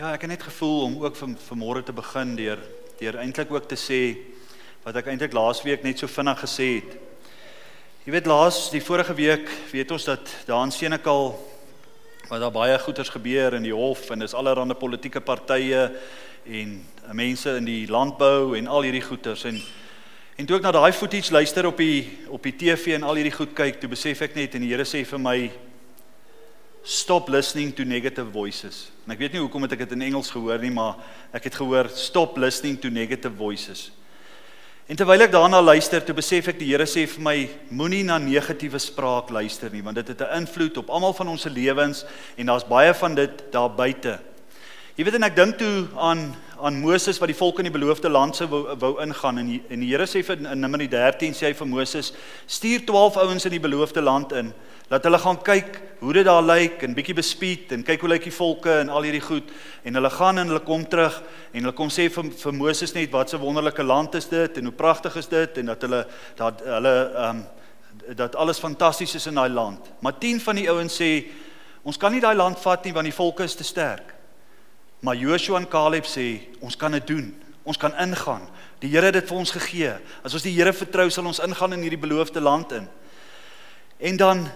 Ja, ek het net gevoel om ook vir vanmôre te begin deur deur eintlik ook te sê wat ek eintlik laasweek net so vinnig gesê het. Jy weet laas die vorige week weet ons dat daar in Senekal wat daar baie goeters gebeur in die hof en dis allerlei politieke partye en mense in die landbou en al hierdie goeters en en toe ek na daai footage luister op die op die TV en al hierdie goed kyk, toe besef ek net en die Here sê vir my stop listening to negative voices. En ek weet nie hoekom het ek dit in Engels gehoor nie, maar ek het gehoor stop listening to negative voices. En terwyl ek daarna luister, toe besef ek die Here sê vir my moenie na negatiewe spraak luister nie, want dit het 'n invloed op almal van ons se lewens en daar's baie van dit daar buite. Jy weet en ek dink toe aan aan Moses wat die volk in die beloofde land sou wou, wou ingaan en die, en die Here sê vir in Numeri 13 sê hy vir Moses stuur 12 ouens in die beloofde land in Laat hulle gaan kyk hoe dit daar lyk en bietjie bespied en kyk hoe lyk die volke en al hierdie goed en hulle gaan en hulle kom terug en hulle kom sê vir, vir Moses net wat 'n wonderlike land is dit en hoe pragtig is dit en dat hulle dat hulle ehm um, dat alles fantasties is in daai land. Maar 10 van die ouens sê ons kan nie daai land vat nie want die volke is te sterk. Maar Joshua en Caleb sê ons kan dit doen. Ons kan ingaan. Die Here het dit vir ons gegee. As ons die Here vertrou, sal ons ingaan in hierdie beloofde land in. En dan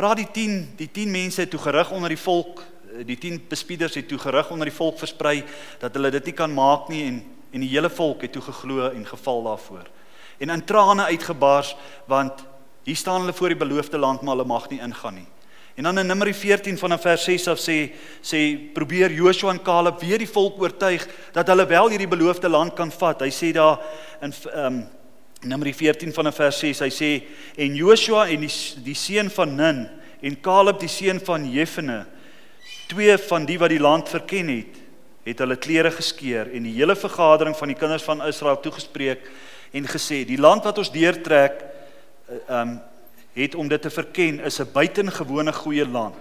praat die 10 die 10 mense toe gerig onder die volk eh, die 10 bespieders het toe gerig onder die volk versprei dat hulle dit nie kan maak nie en en die hele volk het toe geglo en geval daarvoor en in trane uitgebars want hier staan hulle voor die beloofde land maar hulle mag nie ingaan nie en dan in Numeri 14 vanaf vers 6 af sê sê probeer Joshua en Caleb weer die volk oortuig dat hulle wel hierdie beloofde land kan vat. Hy sê daar in um, Numeri 14 van vers 6, hy sê en Joshua en die die seun van Nun en Caleb die seun van Jefene, twee van die wat die land verken het, het hulle klere geskeur en die hele vergadering van die kinders van Israel toegespreek en gesê die land wat ons deurtrek um het om dit te verken is 'n buitengewone goeie land.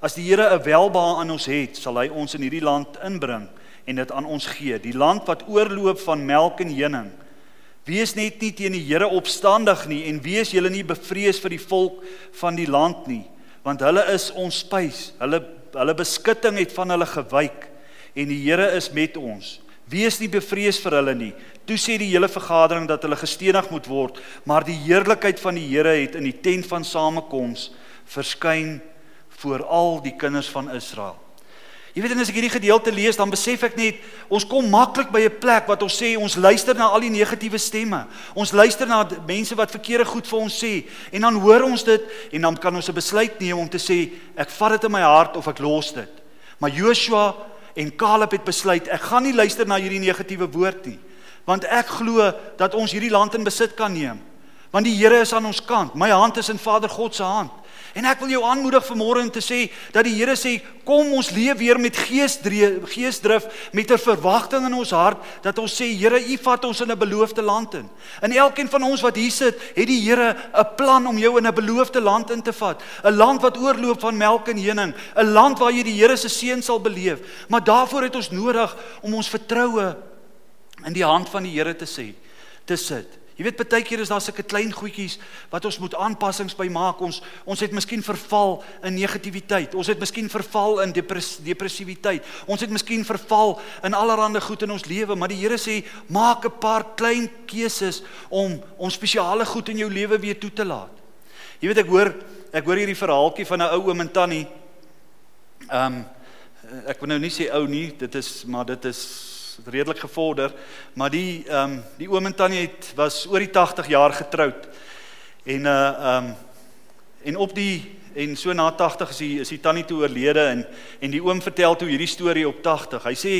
As die Here 'n welbehae aan ons het, sal hy ons in hierdie land inbring en dit aan ons gee. Die land wat oorloop van melk en honing. Wees net nie teen die Here opstandig nie en wees julle nie bevrees vir die volk van die land nie, want hulle is ons spys. Hulle hulle beskutting het van hulle gewyk en die Here is met ons. Wees nie bevrees vir hulle nie. Toe sê die hele vergadering dat hulle gestenig moet word, maar die heerlikheid van die Here het in die tent van samekoms verskyn voor al die kinders van Israel. Jy weet en as ek hierdie gedeelte lees, dan besef ek net ons kom maklik by 'n plek wat ons sê ons luister na al die negatiewe stemme. Ons luister na mense wat verkeerde goed vir ons sê en dan hoor ons dit en dan kan ons 'n besluit neem om te sê ek vat dit in my hart of ek los dit. Maar Joshua en Caleb het besluit ek gaan nie luister na hierdie negatiewe woord nie, want ek glo dat ons hierdie land in besit kan neem. Want die Here is aan ons kant. My hand is in Vader God se hand. En ek wil jou aanmoedig vanmôre om te sê dat die Here sê kom ons leef weer met geesdrif met 'n verwagting in ons hart dat ons sê Here U vat ons in 'n beloofde land in. En elkeen van ons wat hier sit, het die Here 'n plan om jou in 'n beloofde land in te vat. 'n Land wat oorloop van melk en honing, 'n land waar jy die Here se seën sal beleef. Maar daarvoor het ons nodig om ons vertroue in die hand van die Here te sê, te sit. Jy weet baie keer is daar sulke klein goedjies wat ons moet aanpassings by maak. Ons ons het miskien verval in negativiteit. Ons het miskien verval in depres, depressiwiteit. Ons het miskien verval in allerlei goed in ons lewe, maar die Here sê maak 'n paar klein keuses om om spesiale goed in jou lewe weer toe te laat. Jy weet ek hoor ek hoor hierdie verhaaltjie van 'n ou oom en tannie. Ehm um, ek wil nou nie sê ou nie, dit is maar dit is redelik gevorder, maar die ehm um, die oom en tannie het was oor die 80 jaar getroud. En uh ehm um, en op die en so na 80 is die is die tannie toe oorlede en en die oom vertel toe hierdie storie op 80. Hy sê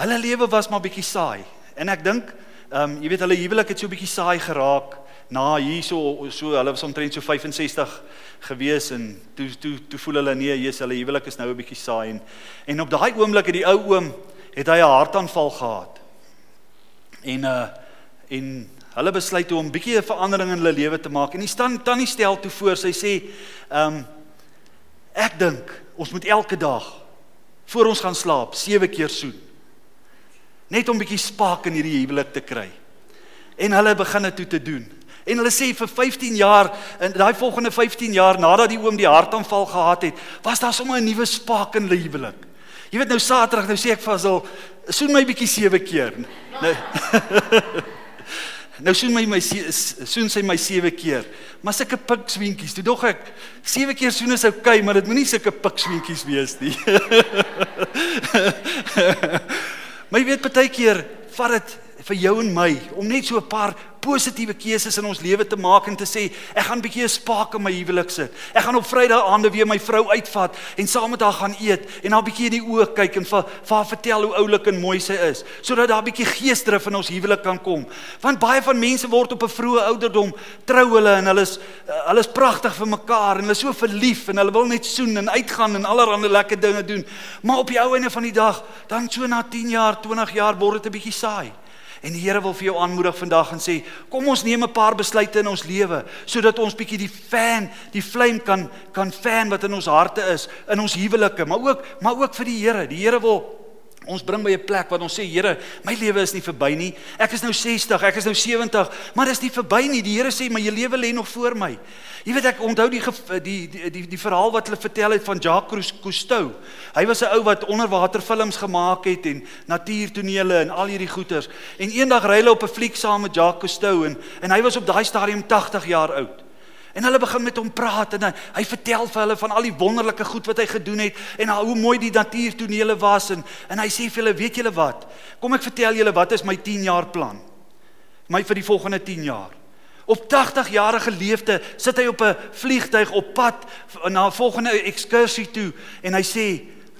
hulle lewe was maar bietjie saai. En ek dink ehm um, jy weet hulle huwelik het so bietjie saai geraak na hierso so hulle was omtrent so 65 gewees en toe toe toe voel hulle nee, Jesus, hulle huwelik is nou 'n bietjie saai en en op daai oomblik het die ou oom het hy 'n hartaanval gehad. En uh en hulle besluit om 'n bietjie 'n verandering in hulle lewe te maak. En die stand tannie stel toe voor, sy sê, ehm um, ek dink ons moet elke dag voor ons gaan slaap sewe keer soen. Net om 'n bietjie spak in hierdie huwelik te kry. En hulle begin dit toe te doen. En hulle sê vir 15 jaar en daai volgende 15 jaar nadat die oom die hartaanval gehad het, was daar sommer 'n nuwe spak in hulle huwelik. Jy weet nou Saterdag nou sê ek vir haar, "Soen my bietjie sewe keer." Nou Nou soen my my soen sy my sewe keer. Maar sulke pikswentjies, toe dog ek sewe keer soen is oukei, okay, maar dit moenie sulke pikswentjies wees nie. maar jy weet baie keer vat dit vir jou en my om net so 'n paar positiewe keuses in ons lewe te maak en te sê ek gaan 'n bietjie 'n spaak in my huwelik sit. Ek gaan op Vrydag aande weer my vrou uitvat en saam met haar gaan eet en haar bietjie in die oë kyk en vir haar vertel hoe oulik en mooi sy is sodat daar 'n bietjie geesdrif in ons huwelik kan kom. Want baie van mense word op 'n vroeë ouderdom trou hulle en hulle is hulle is pragtig vir mekaar en hulle is so verlief en hulle wil net soen en uitgaan en allerlei lekker dinge doen. Maar op die ou einde van die dag, dan so na 10 jaar, 20 jaar word dit 'n bietjie saai. En die Here wil vir jou aanmoedig vandag en sê, kom ons neem 'n paar besluite in ons lewe sodat ons bietjie die fan, die vlam kan kan fan wat in ons harte is in ons huwelike, maar ook maar ook vir die Here. Die Here wil Ons bring by 'n plek waar ons sê Here, my lewe is nie verby nie. Ek is nou 60, ek is nou 70, maar dit is nie verby nie. Die Here sê my lewe lê nog voor my. Jy weet ek onthou die die die die, die verhaal wat hulle vertel het van Jacques Cousteau. Hy was 'n ou wat onderwaterfilms gemaak het en natuurtonele en al hierdie goeters. En eendag ry hulle op 'n fliek saam met Jacques Cousteau en en hy was op daai stadium 80 jaar oud. En hulle begin met hom praat en hy, hy vertel vir hulle van al die wonderlike goed wat hy gedoen het en hoe mooi die natuurtonele was en en hy sê vir hulle, weet julle wat? Kom ek vertel julle wat is my 10 jaar plan? My vir die volgende 10 jaar. Op 80 jarige leefte sit hy op 'n vliegtyg op pad na 'n volgende ekskursie toe en hy sê,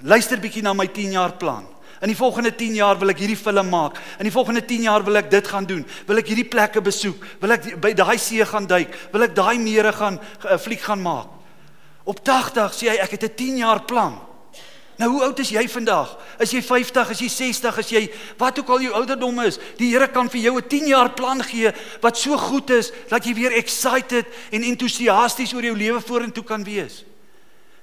luister bietjie na my 10 jaar plan. In die volgende 10 jaar wil ek hierdie film maak. In die volgende 10 jaar wil ek dit gaan doen. Wil ek hierdie plekke besoek. Wil ek by daai see gaan duik. Wil ek daai mere gaan uh, fliek gaan maak. Op 80 sê hy ek het 'n 10 jaar plan. Nou hoe oud is jy vandag? Is jy 50? Is jy 60? Is jy wat ook al jou ouderdom is? Die Here kan vir jou 'n 10 jaar plan gee wat so goed is dat jy weer excited en entoesiasties oor jou lewe vorentoe kan wees.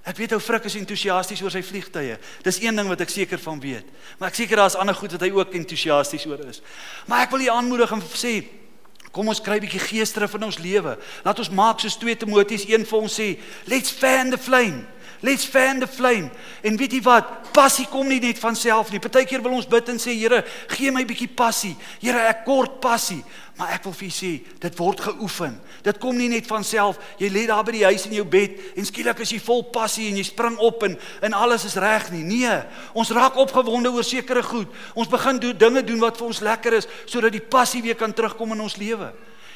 Ek weet ou Frik is entoesiasties oor sy vliegtye. Dis een ding wat ek seker van weet. Maar ek seker daar's ander goed wat hy ook entoesiasties oor is. Maar ek wil u aanmoedig en sê kom ons kry 'n bietjie geesdrif in ons lewe. Laat ons maak soos 2 Timoteus 1 vir ons sê, let's fan the flame. Let's fan the flame. En weet jy wat? Passie kom nie net van self nie. Partykeer wil ons bid en sê, Here, gee my bietjie passie. Here, ek kort passie. Maar ek wil vir u sê, dit word geoefen. Dit kom nie net van self. Jy lê daar by die huis in jou bed en skielik is jy vol passie en jy spring op en en alles is reg nie. Nee, ons raak opgewonde oor sekere goed. Ons begin doen dinge doen wat vir ons lekker is sodat die passie weer kan terugkom in ons lewe.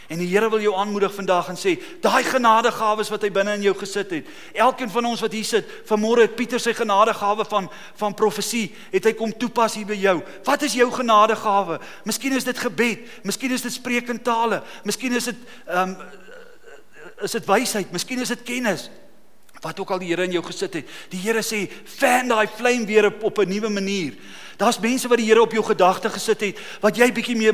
En die Here wil jou aanmoedig vandag en sê, daai genadegawes wat hy binne in jou gesit het. Elkeen van ons wat hier sit, vanmôre het Pieter sy genadegawe van van profesie, het hy kom toepas hier by jou. Wat is jou genadegawe? Miskien is dit gebed, miskien is dit spreek in tale, miskien is dit ehm um, is dit wysheid, miskien is dit kennis. Wat ook al die Here in jou gesit het. Die Here sê, "Fan daai vlam weer op op 'n nuwe manier." Daar's mense wat die Here op jou gedagte gesit het wat jy bietjie meer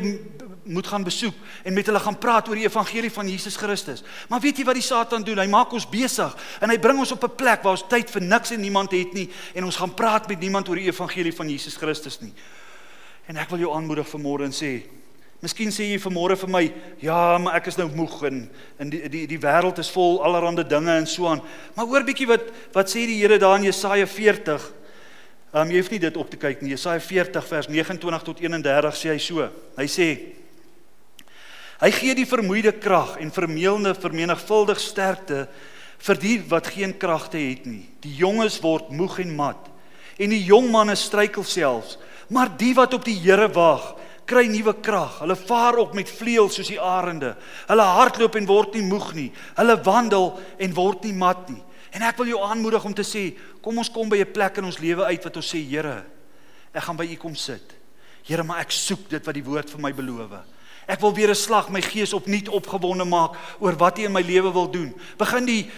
moet gaan besoek en met hulle gaan praat oor die evangelie van Jesus Christus. Maar weet jy wat die Satan doen? Hy maak ons besig en hy bring ons op 'n plek waar ons tyd vir niks en niemand het nie en ons gaan praat met niemand oor die evangelie van Jesus Christus nie. En ek wil jou aanmoedig vanmôre en sê, miskien sê jy vanmôre vir my, ja, maar ek is nou moeg en in die die die wêreld is vol allerlei dinge en so aan. Maar hoor bietjie wat wat sê die Here daar in Jesaja 40 Ehm um, jy hoef nie dit op te kyk nie. Jesaja 40 vers 29 tot 31 sê hy so. Hy sê Hy gee die vermoeide krag en vermeelde vermenigvuldig sterkte vir die wat geen kragte het nie. Die jonges word moeg en mat en die jong manne struikel selfs, maar die wat op die Here wag, kry nuwe krag. Hulle vaar op met vleuels soos die arende. Hulle hardloop en word nie moeg nie. Hulle wandel en word nie mat nie. En ek wil jou aanmoedig om te sê, kom ons kom by 'n plek in ons lewe uit wat ons sê, Here, ek gaan by U kom sit. Here, maar ek soek dit wat die woord vir my beloof. Ek wil weer 'n slag my gees opnuut opgewonde maak oor wat U in my lewe wil doen. Begin die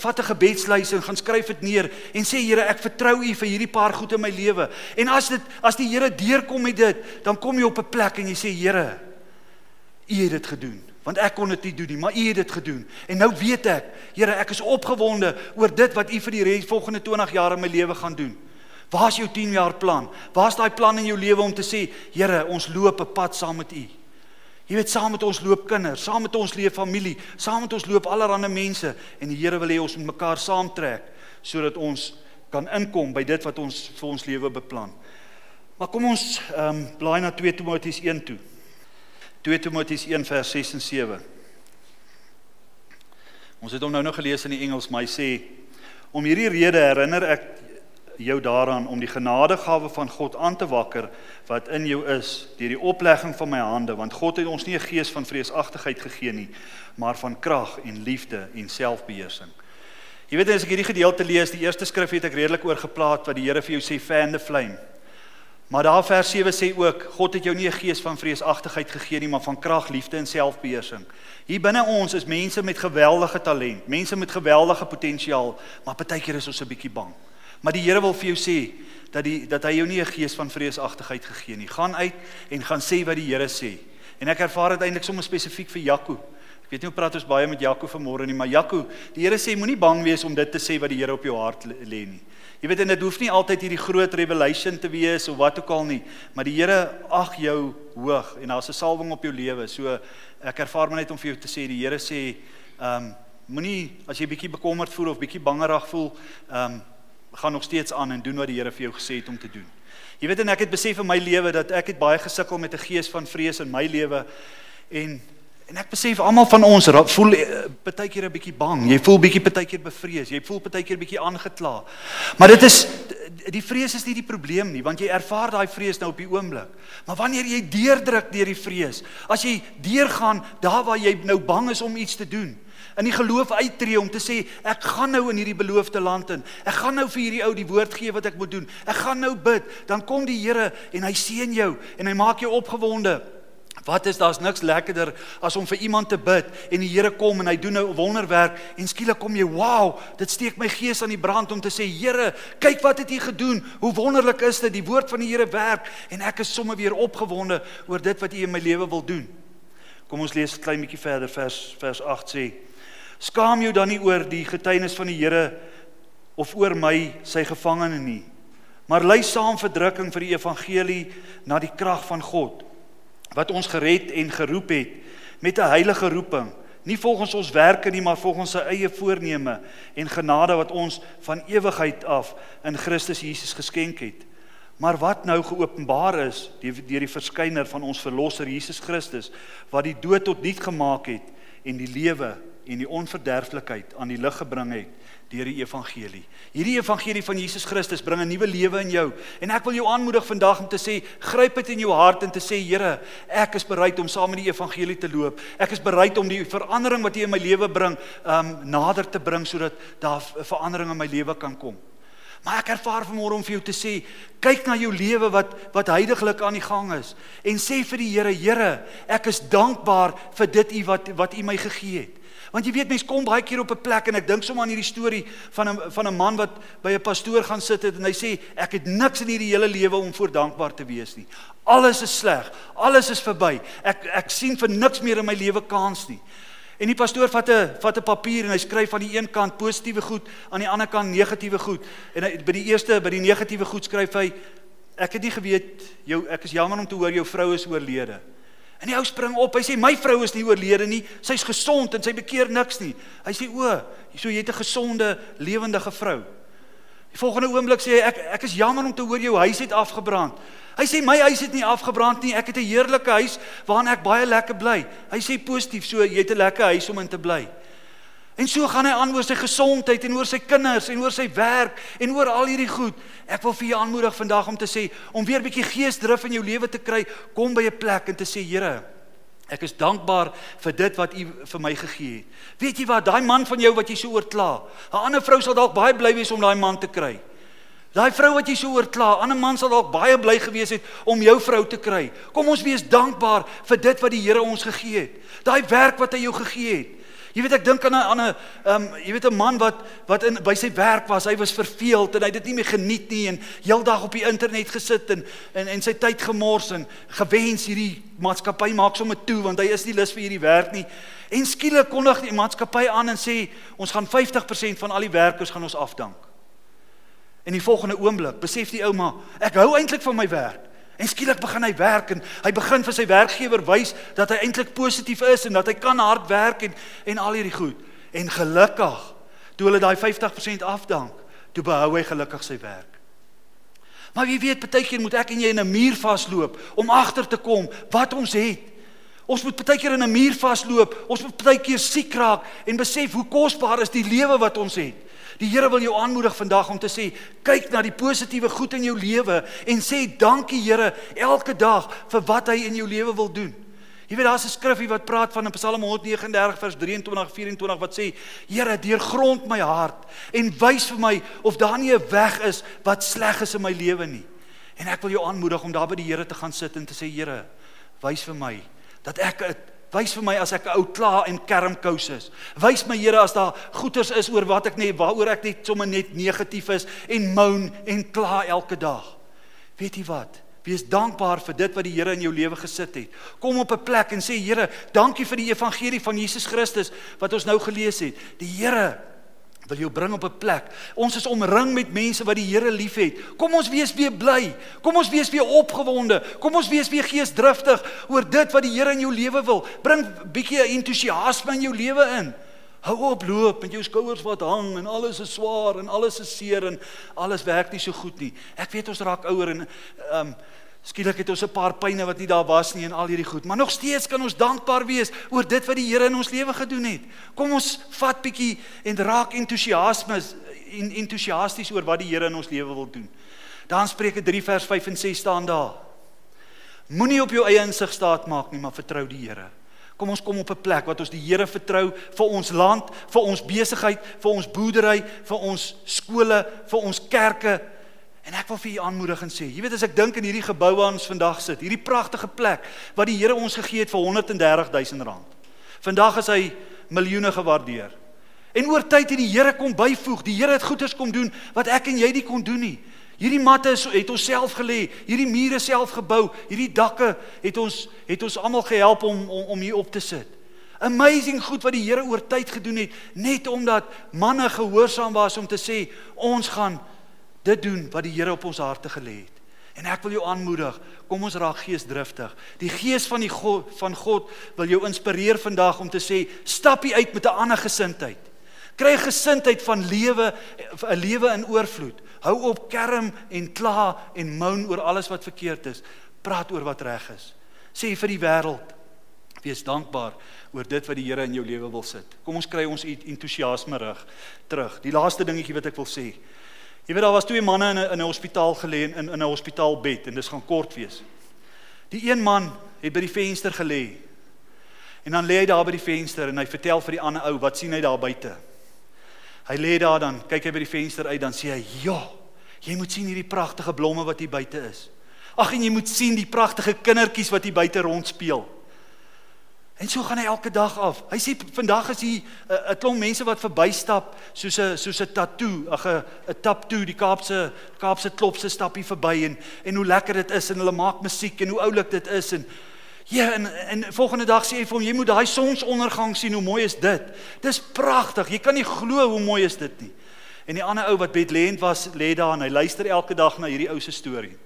vat 'n gebedslys en gaan skryf dit neer en sê Here, ek vertrou U vir hierdie paar goed in my lewe. En as dit as die Here deurkom met dit, dan kom jy op 'n plek en jy sê Here, U het dit gedoen. Want ek kon dit nie doen nie, maar U het dit gedoen. En nou weet ek, Here, ek is opgewonde oor dit wat U vir die res volgende 20 jaar in my lewe gaan doen. Waar's jou 10 jaar plan? Waar's daai plan in jou lewe om te sê, Here, ons loop 'n pad saam met U? Jy weet saam met ons loop kinders, saam met ons leef familie, saam met ons loop allerlei mense en die Here wil hê ons moet mekaar saamtrek sodat ons kan inkom by dit wat ons vir ons lewe beplan. Maar kom ons ehm um, blaai na 2 Timoteus 1 toe. 2 Timoteus 1 vers 6 en 7. Ons het hom nou nog gelees in die Engels, maar hy sê om hierdie rede herinner ek jou daaraan om die genadegawe van God aan te wakker wat in jou is deur die oplegging van my hande want God het ons nie 'n gees van vreesagtigheid gegee nie maar van krag en liefde en selfbeheersing. Jy weet as ek hierdie gedeelte lees, die eerste skrif het ek redelik oor geplaas wat die Here vir jou sê fan the flame. Maar daar vers 7 sê ook God het jou nie 'n gees van vreesagtigheid gegee nie, maar van krag, liefde en selfbeheersing. Hier binne ons is mense met geweldige talent, mense met geweldige potensiaal, maar partykeer is ons 'n bietjie bang. Maar die Here wil vir jou sê dat die dat hy jou nie 'n gees van vreesagtigheid gegee nie. Gaan uit en gaan sê wat die Here sê. En ek ervaar dit eintlik sommer spesifiek vir Jaco. Ek weet nie hoe praat ons baie met Jaco vanmôre nie, maar Jaco, die Here sê moenie bang wees om dit te sê wat die Here op jou hart lê nie. Jy weet en dit hoef nie altyd hierdie groot revelation te wees of wat ook al nie, maar die Here ag jou hoog en daar's 'n salwing op jou lewe. So ek ervaar maar net om vir jou te sê die Here sê, ehm um, moenie as jy bietjie bekommerd voel of bietjie bangerig voel, ehm um, gaan nog steeds aan en doen wat die Here vir jou gesê het om te doen. Jy weet en ek het besef in my lewe dat ek het baie gesukkel met 'n gees van vrees in my lewe en En ek besef almal van ons voel eh, baie keer 'n bietjie bang. Jy voel bietjie baie keer bevrees. Jy voel baie keer bietjie aangekla. Maar dit is die vrees is nie die probleem nie, want jy ervaar daai vrees nou op die oomblik. Maar wanneer jy deurdruk deur die vrees, as jy deurgaan daar waar jy nou bang is om iets te doen, in die geloof uittreë om te sê ek gaan nou in hierdie beloofde land in. Ek gaan nou vir hierdie ou die woord gee wat ek moet doen. Ek gaan nou bid, dan kom die Here en hy seën jou en hy maak jou opgewonde. Wat is daar's niks lekkerder as om vir iemand te bid en die Here kom en hy doen 'n wonderwerk en skielik kom jy, "Wow, dit steek my gees aan die brand om te sê, Here, kyk wat het U gedoen. Hoe wonderlik is dit. Die woord van die Here werk en ek is sommer weer opgewonde oor dit wat U in my lewe wil doen." Kom ons lees 'n klein bietjie verder vers vers 8 sê: "Skaam jou dan nie oor die getuienis van die Here of oor my sy gevangene nie, maar lei saam verdrukking vir die evangelie na die krag van God." wat ons gered en geroep het met 'n heilige roeping, nie volgens ons werke nie, maar volgens sy eie voorneme en genade wat ons van ewigheid af in Christus Jesus geskenk het. Maar wat nou geopenbaar is deur die verskyner van ons verlosser Jesus Christus wat die dood tot niet gemaak het en die lewe en die onverderflikheid aan die lig gebring het deur die evangelie. Hierdie evangelie van Jesus Christus bring 'n nuwe lewe in jou. En ek wil jou aanmoedig vandag om te sê, gryp dit in jou hart en te sê, Here, ek is bereid om saam met die evangelie te loop. Ek is bereid om die verandering wat U in my lewe bring, um nader te bring sodat daar 'n verandering in my lewe kan kom. Maar ek ervaar vanmôre om vir jou te sê, kyk na jou lewe wat wat heidaglik aan die gang is en sê vir die Here, Here, ek is dankbaar vir dit U wat wat U my gegee het. Want jy weet mense kom baie keer op 'n plek en ek dink sommer aan hierdie storie van 'n van 'n man wat by 'n pastoor gaan sit het en hy sê ek het niks in hierdie hele lewe om voor dankbaar te wees nie. Alles is sleg. Alles is verby. Ek ek sien vir niks meer in my lewe kans nie. En die pastoor vat 'n vat 'n papier en hy skryf aan die een kant positiewe goed, aan die ander kant negatiewe goed. En hy by die eerste by die negatiewe goed skryf hy ek het nie geweet jou ek is jammer om te hoor jou vrou is oorlede. En die ou spring op. Hy sê my vrou is nie oorlede nie. Sy's gesond en sy bekeer niks nie. Hy sê o, so jy het 'n gesonde, lewendige vrou. Die volgende oomblik sê hy ek ek is jammer om te hoor jou huis het afgebrand. Hy sê my huis het nie afgebrand nie. Ek het 'n heerlike huis waarin ek baie lekker bly. Hy sê positief, so jy het 'n lekker huis om in te bly. En so gaan hy aan oor sy gesondheid en oor sy kinders en oor sy werk en oor al hierdie goed. Ek wil vir jou aanmoedig vandag om te sê om weer 'n bietjie geesdrif in jou lewe te kry, kom by 'n plek en te sê Here, ek is dankbaar vir dit wat U vir my gegee het. Weet jy wat, daai man van jou wat jy so oorkla, 'n ander vrou sal dalk baie bly wees om daai man te kry. Daai vrou wat jy so oorkla, 'n ander man sal dalk baie bly gewees het om jou vrou te kry. Kom ons wees dankbaar vir dit wat die Here ons gegee het. Daai werk wat hy jou gegee het. Jy weet ek dink aan 'n ander ehm um, jy weet 'n man wat wat in by sy werk was. Hy was verveeld en hy het dit nie meer geniet nie en heeldag op die internet gesit en en en sy tyd gemors en gewens hierdie maatskappy maak sommer toe want hy is nie lus vir hierdie werk nie. En skielik kondig die maatskappy aan en sê ons gaan 50% van al die werkers gaan ons afdank. En die volgende oomblik besef die ouma, ek hou eintlik van my werk. En skielik begin hy werk en hy begin vir sy werkgewer wys dat hy eintlik positief is en dat hy kan hard werk en en al hierdie goed. En gelukkig toe hulle daai 50% afdank, toe behou hy gelukkig sy werk. Maar wie weet, baie keer moet ek en jy in 'n muur vasloop om agter te kom wat ons het. Ons moet baie keer in 'n muur vasloop. Ons moet baie keer siek raak en besef hoe kosbaar is die lewe wat ons het. Die Here wil jou aanmoedig vandag om te sê, kyk na die positiewe goed in jou lewe en sê dankie Here elke dag vir wat hy in jou lewe wil doen. Jy weet daar's 'n skrifgie wat praat van in Psalm 139 vers 23 24 wat sê Here deurgrond my hart en wys vir my of daar nie 'n weg is wat sleg is in my lewe nie. En ek wil jou aanmoedig om daar by die Here te gaan sit en te sê Here wys vir my dat ek 'n Wys vir my as ek 'n ou kla en kermkous is. Wys my Here as daar goeters is oor wat ek net waaroor ek net sommer net negatief is en moan en kla elke dag. Weet jy wat? Wees dankbaar vir dit wat die Here in jou lewe gesit het. Kom op 'n plek en sê Here, dankie vir die evangelie van Jesus Christus wat ons nou gelees het. Die Here wil jou bring op 'n plek. Ons is omring met mense wat die Here liefhet. Kom ons wees weer bly. Kom ons wees weer opgewonde. Kom ons wees weer geesdriftig oor dit wat die Here in jou lewe wil. Bring bietjie entoesiasme in jou lewe in. Hou op loop met jou skouers wat hang en alles is swaar en alles is seer en alles werk nie so goed nie. Ek weet ons raak ouer en ehm um, Skielik het ons 'n paar pyne wat nie daar was nie en al hierdie goed, maar nog steeds kan ons dankbaar wees oor dit wat die Here in ons lewe gedoen het. Kom ons vat bietjie en raak entoesiasme en entoesiasties oor wat die Here in ons lewe wil doen. Dan Spreuke 3 vers 5 en 6 staan daar. Moenie op jou eie insig staat maak nie, maar vertrou die Here. Kom ons kom op 'n plek wat ons die Here vertrou vir ons land, vir ons besigheid, vir ons boerdery, vir ons skole, vir ons kerke En ek wil vir u aanmoedig en sê, jy weet as ek dink in hierdie gebou waar ons vandag sit, hierdie pragtige plek wat die Here ons gegee het vir 130 000 rand. Vandag is hy miljoene gewaardeer. En oor tyd het die Here kom byvoeg. Die Here het goeders kom doen wat ek en jy nie kon doen nie. Hierdie matte is het ons self gelê, hierdie mure self gebou, hierdie dakke het ons het ons almal gehelp om om om hier op te sit. Amazing goed wat die Here oor tyd gedoen het net omdat manne gehoorsaam was om te sê ons gaan dit doen wat die Here op ons harte gelê het. En ek wil jou aanmoedig, kom ons raak geesdriftig. Die gees van die God van God wil jou inspireer vandag om te sê, stap uit met 'n ander gesindheid. Kry 'n gesindheid van lewe, 'n lewe in oorvloed. Hou op kerm en kla en moan oor alles wat verkeerd is. Praat oor wat reg is. Sê vir die wêreld, wees dankbaar oor dit wat die Here in jou lewe wil sit. Kom ons kry ons entoesiasme rig terug. Die laaste dingetjie wat ek wil sê. Jy weet daar was twee manne in 'n in 'n hospitaal gelê in in 'n hospitaalbed en dis gaan kort wees. Die een man het by die venster gelê. En dan lê hy daar by die venster en hy vertel vir die ander ou wat sien hy daar buite. Hy lê daar dan, kyk hy by die venster uit dan sê hy: "Ja, jy moet sien hierdie pragtige blomme wat hier buite is. Ag en jy moet sien die pragtige kindertjies wat hier buite rondspeel." En so gaan hy elke dag af. Hy sê vandag is hier 'n uh, klomp mense wat verbystap soos 'n soos 'n tattoo, 'n 'n tap toe, die Kaapse Kaapse klopse stap hier verby en en hoe lekker dit is en hulle maak musiek en hoe oulik dit is en ja en en volgende dag sê hy vir hom jy moet daai sonsondergang sien, hoe mooi is dit? Dis pragtig. Jy kan nie glo hoe mooi is dit nie. En die ander ou wat bedlend was, lê daar en hy luister elke dag na hierdie ou se storie.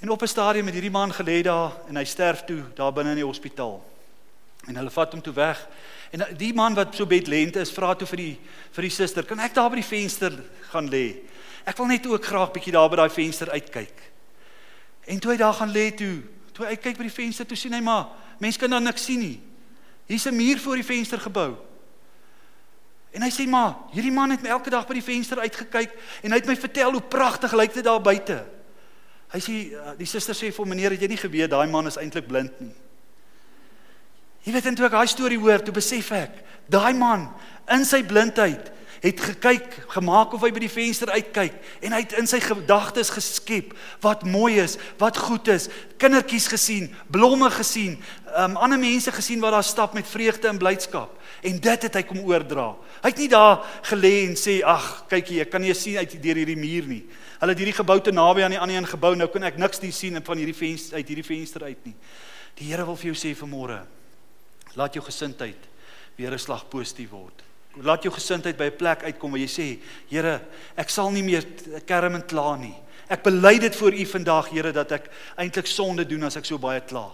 En op 'n stadium het hierdie man gelê daar en hy sterf toe daar binne in die hospitaal. En hulle vat hom toe weg. En die man wat so bedlend is, vra toe vir die vir die suster, "Kan ek daar by die venster gaan lê? Ek wil net ook graag bietjie daar by daai venster uitkyk." En toe hy daar gaan lê toe, toe hy kyk by die venster, toe sien hy maar mense kan dan niks sien nie. Hier's 'n muur voor die venster gebou. En hy sê maar, hierdie man het my elke dag by die venster uitgekyk en hy het my vertel hoe pragtig lyk dit daar buite. Hy sê die suster sê vir "Meneer, het jy nie geweet daai man is eintlik blind nie?" Jy weet intoe ek daai storie hoor, toe besef ek, daai man in sy blindheid het gekyk, gemaak of hy by die venster uitkyk en hy het in sy gedagtes geskep wat mooi is, wat goed is, kindertjies gesien, blomme gesien, um ander mense gesien wat daar stap met vreugde en blydskap en dit het hy kom oordra. Hy het nie daar gelê en sê ag, kykie, ek kan nie sien uit deur hierdie muur nie. Hulle het hierdie gebou te naby aan die ander een gebou, nou kan ek niks sien van hierdie venster uit hierdie venster uit nie. Die Here wil vir jou sê vanmôre, Laat jou gesindheid weer 'n slag positief word. Laat jou gesindheid by 'n plek uitkom waar jy sê, Here, ek sal nie meer kerm en kla nie. Ek bely dit voor U vandag, Here, dat ek eintlik sonde doen as ek so baie kla.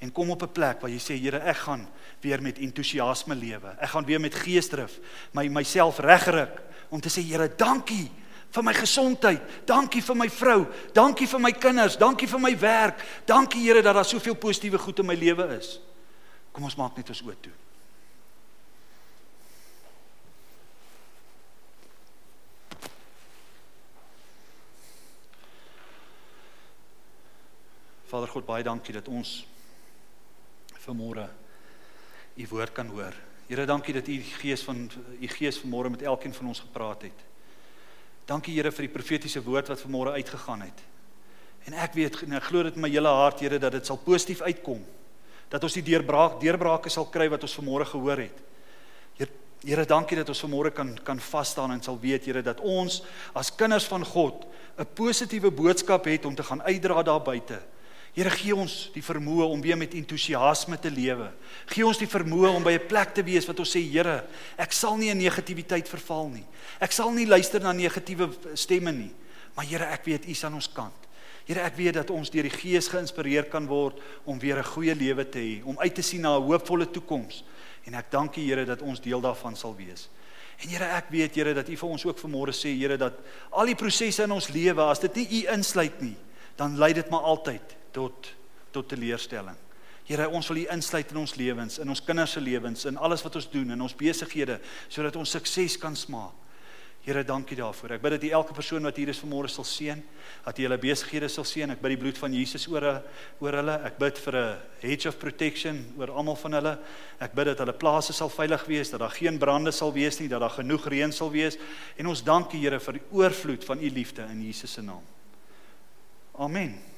En kom op 'n plek waar jy sê, Here, ek gaan weer met entoesiasme lewe. Ek gaan weer met geesdrif my myself regruk om te sê, Here, dankie vir my gesondheid. Dankie vir my vrou. Dankie vir my kinders. Dankie vir my werk. Dankie Here dat daar soveel positiewe goed in my lewe is. Kom ons maak net ons oë toe. Vader God, baie dankie dat ons vanmôre u woord kan hoor. Here, dankie dat u gees van u gees vanmôre met elkeen van ons gepraat het. Dankie Here vir die profetiese woord wat vanmôre uitgegaan het. En ek weet en ek glo dit in my hele hart Here dat dit sal positief uitkom. Dat ons die deurbraak deurbrake sal kry wat ons vanmôre gehoor het. Here, Here dankie dat ons vanmôre kan kan vas staan en sal weet Here dat ons as kinders van God 'n positiewe boodskap het om te gaan uitdra daar buite. Here gee ons die vermoë om weer met entoesiasme te lewe. Gee ons die vermoë om by 'n plek te wees wat ons sê Here, ek sal nie in negativiteit verval nie. Ek sal nie luister na negatiewe stemme nie. Maar Here, ek weet U is aan ons kant. Here, ek weet dat ons deur die Gees geïnspireer kan word om weer 'n goeie lewe te hê, om uit te sien na 'n hoopvolle toekoms. En ek dank U Here dat ons deel daarvan sal wees. En Here, ek weet Here dat U vir ons ook vanmôre sê Here dat al die prosesse in ons lewe, as dit nie U insluit nie, dan lei dit maar altyd tot tot teleurstelling. Here, ons wil U insluit in ons lewens, in ons kinders se lewens, in alles wat ons doen, in ons besighede, sodat ons sukses kan smaak. Here, dankie daarvoor. Ek bid dat U elke persoon wat hier is vanmôre sal seën, dat U hulle besighede sal seën. Ek bid die bloed van Jesus oor oor hulle. Ek bid vir 'n hedge of protection oor almal van hulle. Ek bid dat hulle plase sal veilig wees, dat daar geen brande sal wees nie, dat daar genoeg reën sal wees. En ons dankie Here vir die oorvloed van U liefde in Jesus se naam. Amen.